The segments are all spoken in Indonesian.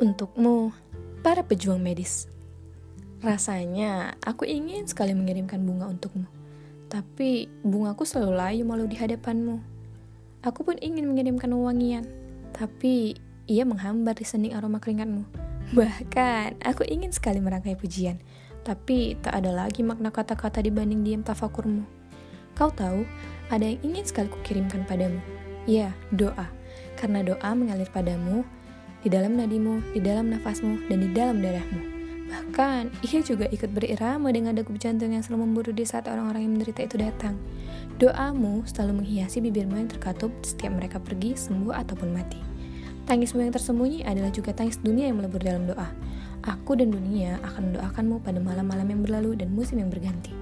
Untukmu, para pejuang medis. Rasanya aku ingin sekali mengirimkan bunga untukmu. Tapi bungaku selalu layu malu di hadapanmu. Aku pun ingin mengirimkan wangian, tapi ia menghambar di sening aroma keringatmu. Bahkan, aku ingin sekali merangkai pujian, tapi tak ada lagi makna kata-kata dibanding diam tafakurmu. Kau tahu, ada yang ingin sekali kukirimkan padamu. Ya, doa. Karena doa mengalir padamu, di dalam nadimu, di dalam nafasmu, dan di dalam darahmu. Bahkan, ia juga ikut berirama dengan degup jantung yang selalu memburu di saat orang-orang yang menderita itu datang. Doamu selalu menghiasi bibirmu yang terkatup setiap mereka pergi, sembuh, ataupun mati. Tangismu yang tersembunyi adalah juga tangis dunia yang melebur dalam doa. Aku dan dunia akan mendoakanmu pada malam-malam yang berlalu dan musim yang berganti.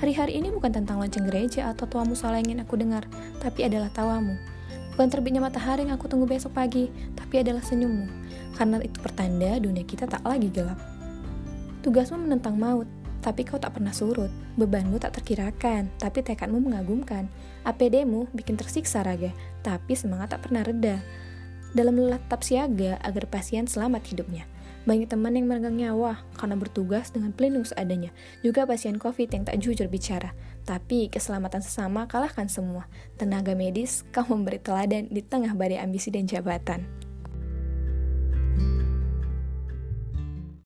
Hari-hari ini bukan tentang lonceng gereja atau tua musola yang ingin aku dengar, tapi adalah tawamu Bukan terbitnya matahari yang aku tunggu besok pagi, tapi adalah senyummu. Karena itu pertanda dunia kita tak lagi gelap. Tugasmu menentang maut, tapi kau tak pernah surut. Bebanmu tak terkirakan, tapi tekadmu mengagumkan. APD-mu bikin tersiksa raga, tapi semangat tak pernah reda. Dalam lelatap siaga agar pasien selamat hidupnya. Banyak teman yang meregang nyawa karena bertugas dengan pelindung seadanya. Juga pasien COVID yang tak jujur bicara. Tapi keselamatan sesama kalahkan semua. Tenaga medis, kau memberi teladan di tengah badai ambisi dan jabatan.